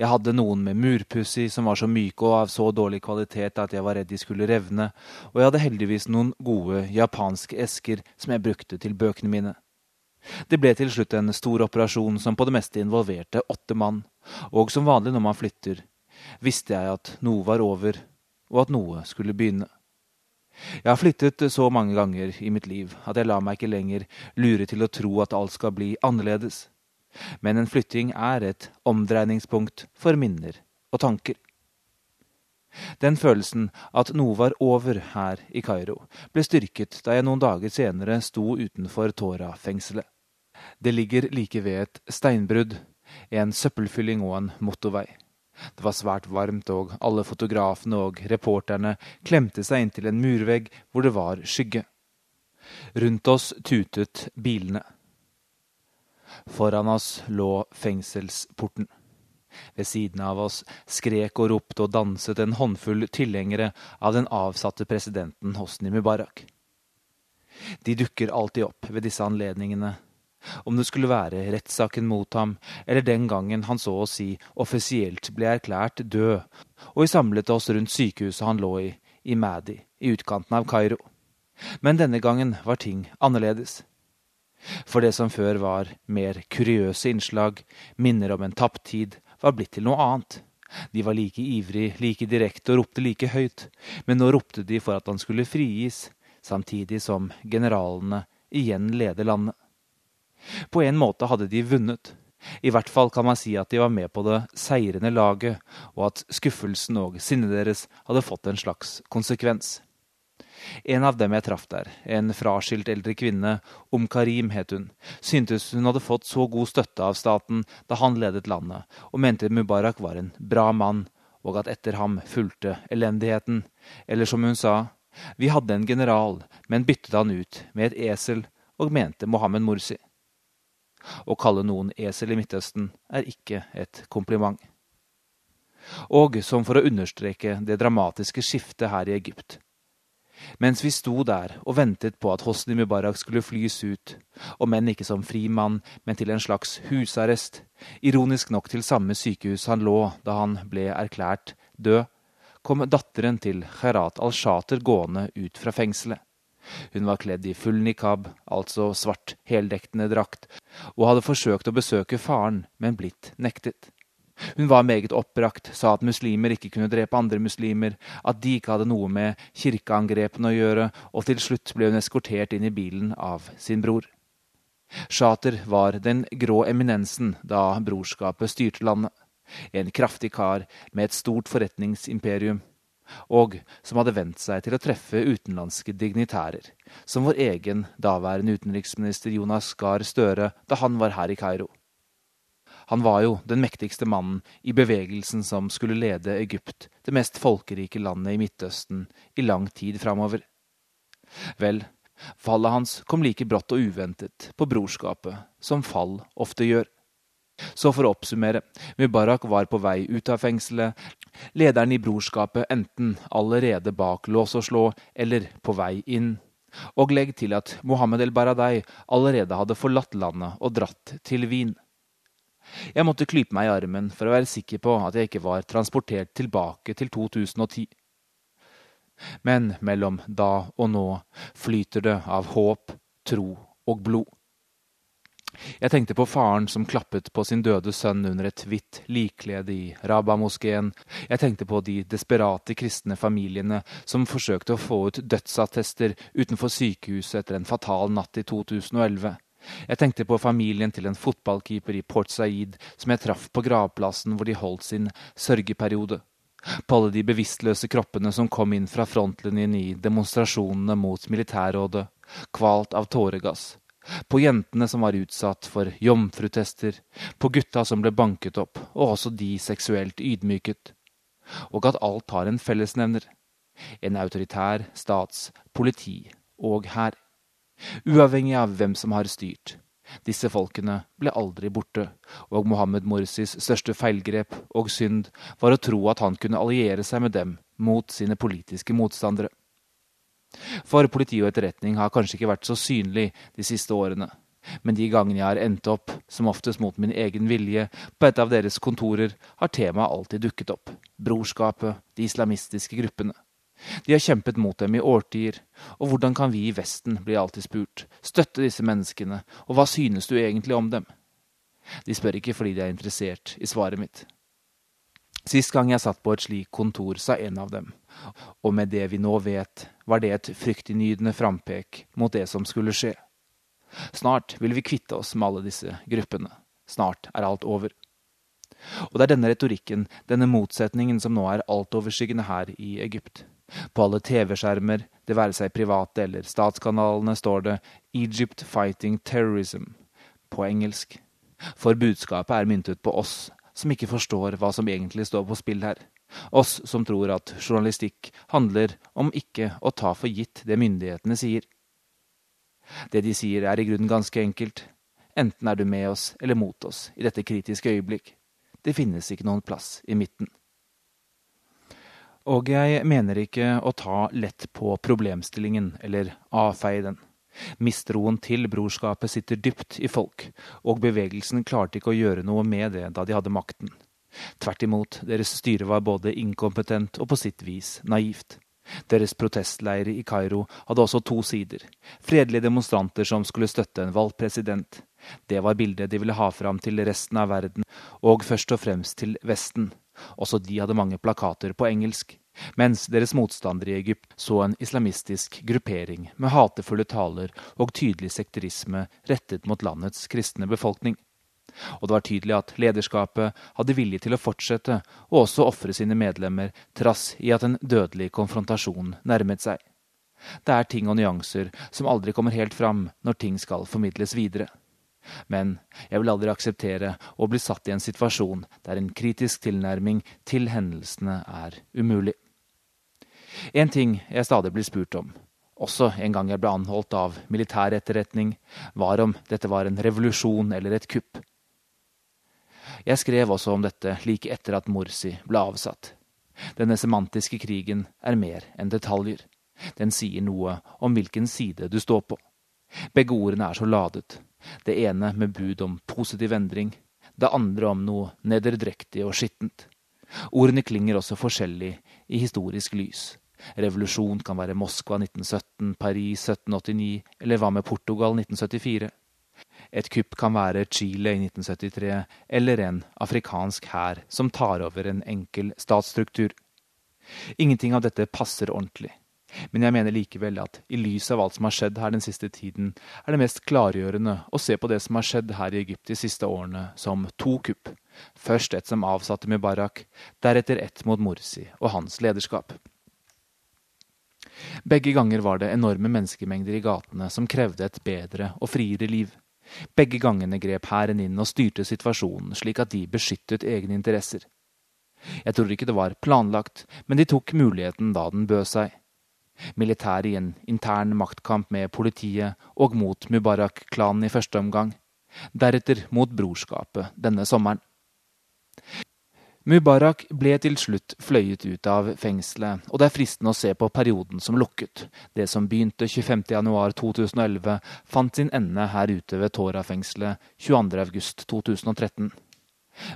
Jeg hadde noen med murpuss i som var så myke og av så dårlig kvalitet at jeg var redd de skulle revne, og jeg hadde heldigvis noen gode japanske esker som jeg brukte til bøkene mine. Det ble til slutt en stor operasjon som på det meste involverte åtte mann, og som vanlig når man flytter, visste jeg at noe var over, og at noe skulle begynne. Jeg har flyttet så mange ganger i mitt liv at jeg lar meg ikke lenger lure til å tro at alt skal bli annerledes. Men en flytting er et omdreiningspunkt for minner og tanker. Den følelsen at noe var over her i Kairo, ble styrket da jeg noen dager senere sto utenfor Tora-fengselet. Det ligger like ved et steinbrudd, en søppelfylling og en motorvei. Det var svært varmt, og alle fotografene og reporterne klemte seg inntil en murvegg hvor det var skygge. Rundt oss tutet bilene. Foran oss lå fengselsporten. Ved siden av oss skrek og ropte og danset en håndfull tilhengere av den avsatte presidenten Hosni Mubarak. De dukker alltid opp ved disse anledningene, om det skulle være rettssaken mot ham, eller den gangen han så å si offisielt ble erklært død, og vi samlet oss rundt sykehuset han lå i, i Madi, i utkanten av Kairo. Men denne gangen var ting annerledes. For det som før var mer kuriøse innslag, minner om en tapt tid, var blitt til noe annet. De var like ivrig, like direkte og ropte like høyt, men nå ropte de for at han skulle frigis, samtidig som generalene igjen leder landet. På en måte hadde de vunnet. I hvert fall kan man si at de var med på det seirende laget, og at skuffelsen og sinnet deres hadde fått en slags konsekvens. En av dem jeg traff der, en fraskilt eldre kvinne, Om Karim het hun, syntes hun hadde fått så god støtte av staten da han ledet landet, og mente Mubarak var en bra mann, og at etter ham fulgte elendigheten. Eller som hun sa, vi hadde en general, men byttet han ut med et esel, og mente Mohammed Mursi. Å kalle noen esel i Midtøsten er ikke et kompliment. Og som for å understreke det dramatiske skiftet her i Egypt. Mens vi sto der og ventet på at Hosni Mubarak skulle flys ut, om enn ikke som fri mann, men til en slags husarrest, ironisk nok til samme sykehus han lå da han ble erklært død, kom datteren til Kherat al-Shater gående ut fra fengselet. Hun var kledd i full nikab, altså svart heldekkende drakt, og hadde forsøkt å besøke faren, men blitt nektet. Hun var meget oppbrakt, sa at muslimer ikke kunne drepe andre muslimer, at de ikke hadde noe med kirkeangrepene å gjøre, og til slutt ble hun eskortert inn i bilen av sin bror. Shater var den grå eminensen da brorskapet styrte landet. En kraftig kar med et stort forretningsimperium og som hadde vent seg til å treffe utenlandske dignitærer, som vår egen daværende utenriksminister Jonas Gahr Støre da han var her i Kairo. Han var jo den mektigste mannen i bevegelsen som skulle lede Egypt, det mest folkerike landet i Midtøsten, i lang tid framover. Vel, fallet hans kom like brått og uventet på brorskapet, som fall ofte gjør. Så for å oppsummere, Mubarak var på vei ut av fengselet, lederen i brorskapet enten allerede bak lås og slå eller på vei inn. Og legg til at Mohammed el-Baradei allerede hadde forlatt landet og dratt til Wien. Jeg måtte klype meg i armen for å være sikker på at jeg ikke var transportert tilbake til 2010. Men mellom da og nå flyter det av håp, tro og blod. Jeg tenkte på faren som klappet på sin døde sønn under et hvitt likklede i Rabamoskeen. Jeg tenkte på de desperate kristne familiene som forsøkte å få ut dødsattester utenfor sykehuset etter en fatal natt i 2011. Jeg tenkte på familien til en fotballkeeper i Port Said som jeg traff på gravplassen hvor de holdt sin sørgeperiode. På alle de bevisstløse kroppene som kom inn fra frontlinjen i demonstrasjonene mot militærrådet, kvalt av tåregass på jentene som var utsatt for jomfrutester, på gutta som ble banket opp, og også de seksuelt ydmyket. Og at alt har en fellesnevner. En autoritær stats politi og hær. Uavhengig av hvem som har styrt. Disse folkene ble aldri borte, og Mohammed Morsis største feilgrep og synd var å tro at han kunne alliere seg med dem mot sine politiske motstandere. For politi og etterretning har kanskje ikke vært så synlig de siste årene. Men de gangene jeg har endt opp, som oftest mot min egen vilje, på et av deres kontorer, har temaet alltid dukket opp. Brorskapet, de islamistiske gruppene. De har kjempet mot dem i årtier, og hvordan kan vi i Vesten, blir alltid spurt, støtte disse menneskene, og hva synes du egentlig om dem? De spør ikke fordi de er interessert i svaret mitt. Sist gang jeg satt på et slikt kontor, sa en av dem, og med det vi nå vet, var det et fryktinngytende frampek mot det som skulle skje. Snart vil vi kvitte oss med alle disse gruppene. Snart er alt over. Og det er denne retorikken, denne motsetningen, som nå er altoverskyggende her i Egypt. På alle TV-skjermer, det være seg private eller statskanalene, står det 'Egypt Fighting Terrorism' på engelsk. For budskapet er myntet på oss, som ikke forstår hva som egentlig står på spill her. Oss som tror at journalistikk handler om ikke å ta for gitt det myndighetene sier. Det de sier er i grunnen ganske enkelt. Enten er du med oss eller mot oss i dette kritiske øyeblikk. Det finnes ikke noen plass i midten. Og jeg mener ikke å ta lett på problemstillingen eller avfeie den. Mistroen til brorskapet sitter dypt i folk, og bevegelsen klarte ikke å gjøre noe med det da de hadde makten. Tvert imot, deres styre var både inkompetent og på sitt vis naivt. Deres protestleire i Kairo hadde også to sider. Fredelige demonstranter som skulle støtte en valgt president. Det var bildet de ville ha fram til resten av verden, og først og fremst til Vesten. Også de hadde mange plakater på engelsk. Mens deres motstandere i Egypt så en islamistisk gruppering med hatefulle taler og tydelig sekterisme rettet mot landets kristne befolkning og det var tydelig at lederskapet hadde vilje til å fortsette og også ofre sine medlemmer, trass i at en dødelig konfrontasjon nærmet seg. Det er ting og nyanser som aldri kommer helt fram når ting skal formidles videre. Men jeg vil aldri akseptere å bli satt i en situasjon der en kritisk tilnærming til hendelsene er umulig. En ting jeg stadig blir spurt om, også en gang jeg ble anholdt av militær etterretning, var om dette var en revolusjon eller et kupp. Jeg skrev også om dette like etter at Morsi ble avsatt. Denne semantiske krigen er mer enn detaljer. Den sier noe om hvilken side du står på. Begge ordene er så ladet. Det ene med bud om positiv endring, det andre om noe nederdrektig og skittent. Ordene klinger også forskjellig i historisk lys. Revolusjon kan være Moskva 1917, Paris 1789, eller hva med Portugal 1974? Et kupp kan være Chile i 1973 eller en afrikansk hær som tar over en enkel statsstruktur. Ingenting av dette passer ordentlig. Men jeg mener likevel at i lys av alt som har skjedd her den siste tiden, er det mest klargjørende å se på det som har skjedd her i Egypt de siste årene, som to kupp. Først et som avsatte Mubarak, deretter ett mot Morsi og hans lederskap. Begge ganger var det enorme menneskemengder i gatene som krevde et bedre og friere liv. Begge gangene grep hæren inn og styrte situasjonen slik at de beskyttet egne interesser. Jeg tror ikke det var planlagt, men de tok muligheten da den bød seg. Militæret i en intern maktkamp med politiet og mot Mubarak-klanen i første omgang. Deretter mot brorskapet denne sommeren. Mubarak ble til slutt fløyet ut av fengselet, og det er fristende å se på perioden som lukket. Det som begynte 25.1.2011, fant sin ende her ute ved Tora-fengselet 22.8.2013.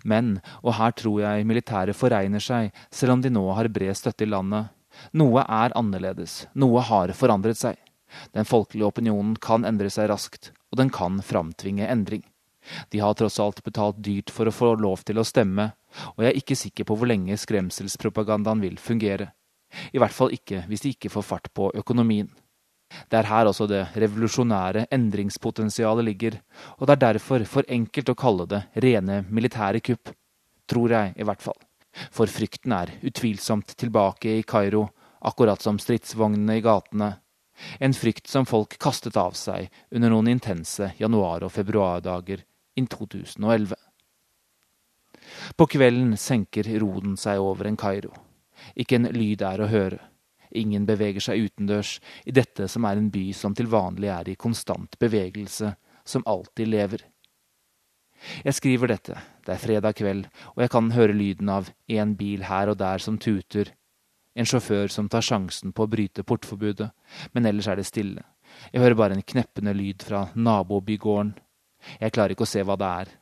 Men, og her tror jeg militæret foregner seg, selv om de nå har bred støtte i landet, noe er annerledes, noe har forandret seg. Den folkelige opinionen kan endre seg raskt, og den kan framtvinge endring. De har tross alt betalt dyrt for å få lov til å stemme, og jeg er ikke sikker på hvor lenge skremselspropagandaen vil fungere. I hvert fall ikke hvis de ikke får fart på økonomien. Det er her også det revolusjonære endringspotensialet ligger, og det er derfor for enkelt å kalle det rene militære kupp. Tror jeg, i hvert fall. For frykten er utvilsomt tilbake i Kairo, akkurat som stridsvognene i gatene. En frykt som folk kastet av seg under noen intense januar- og februardager i 2011. På kvelden senker roden seg over en Kairo. Ikke en lyd er å høre. Ingen beveger seg utendørs i dette som er en by som til vanlig er i konstant bevegelse, som alltid lever. Jeg skriver dette, det er fredag kveld, og jeg kan høre lyden av en bil her og der som tuter, en sjåfør som tar sjansen på å bryte portforbudet, men ellers er det stille. Jeg hører bare en kneppende lyd fra nabobygården. Jeg klarer ikke å se hva det er.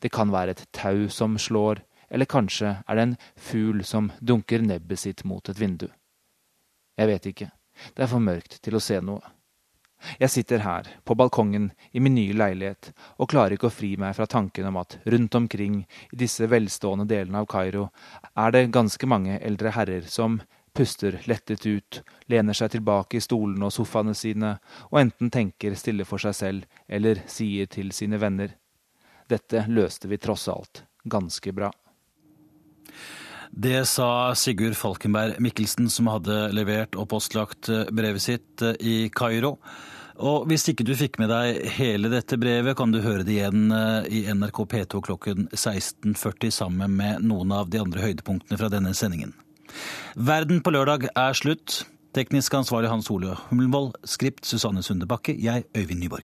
Det kan være et tau som slår, eller kanskje er det en fugl som dunker nebbet sitt mot et vindu. Jeg vet ikke. Det er for mørkt til å se noe. Jeg sitter her, på balkongen i min nye leilighet, og klarer ikke å fri meg fra tanken om at rundt omkring i disse velstående delene av Kairo er det ganske mange eldre herrer som puster lettet ut, lener seg tilbake i stolene og sofaene sine og enten tenker stille for seg selv eller sier til sine venner. Dette løste vi tross alt ganske bra. Det sa Sigurd Falkenberg Mikkelsen, som hadde levert og postlagt brevet sitt i Kairo. Og hvis ikke du fikk med deg hele dette brevet, kan du høre det igjen eh, i NRK P2 klokken 16.40 sammen med noen av de andre høydepunktene fra denne sendingen. Verden på lørdag er slutt. Teknisk ansvarlig Hans Ole Hummelvold. Skript Susanne Sunde Bakke. Jeg, Øyvind Nyborg.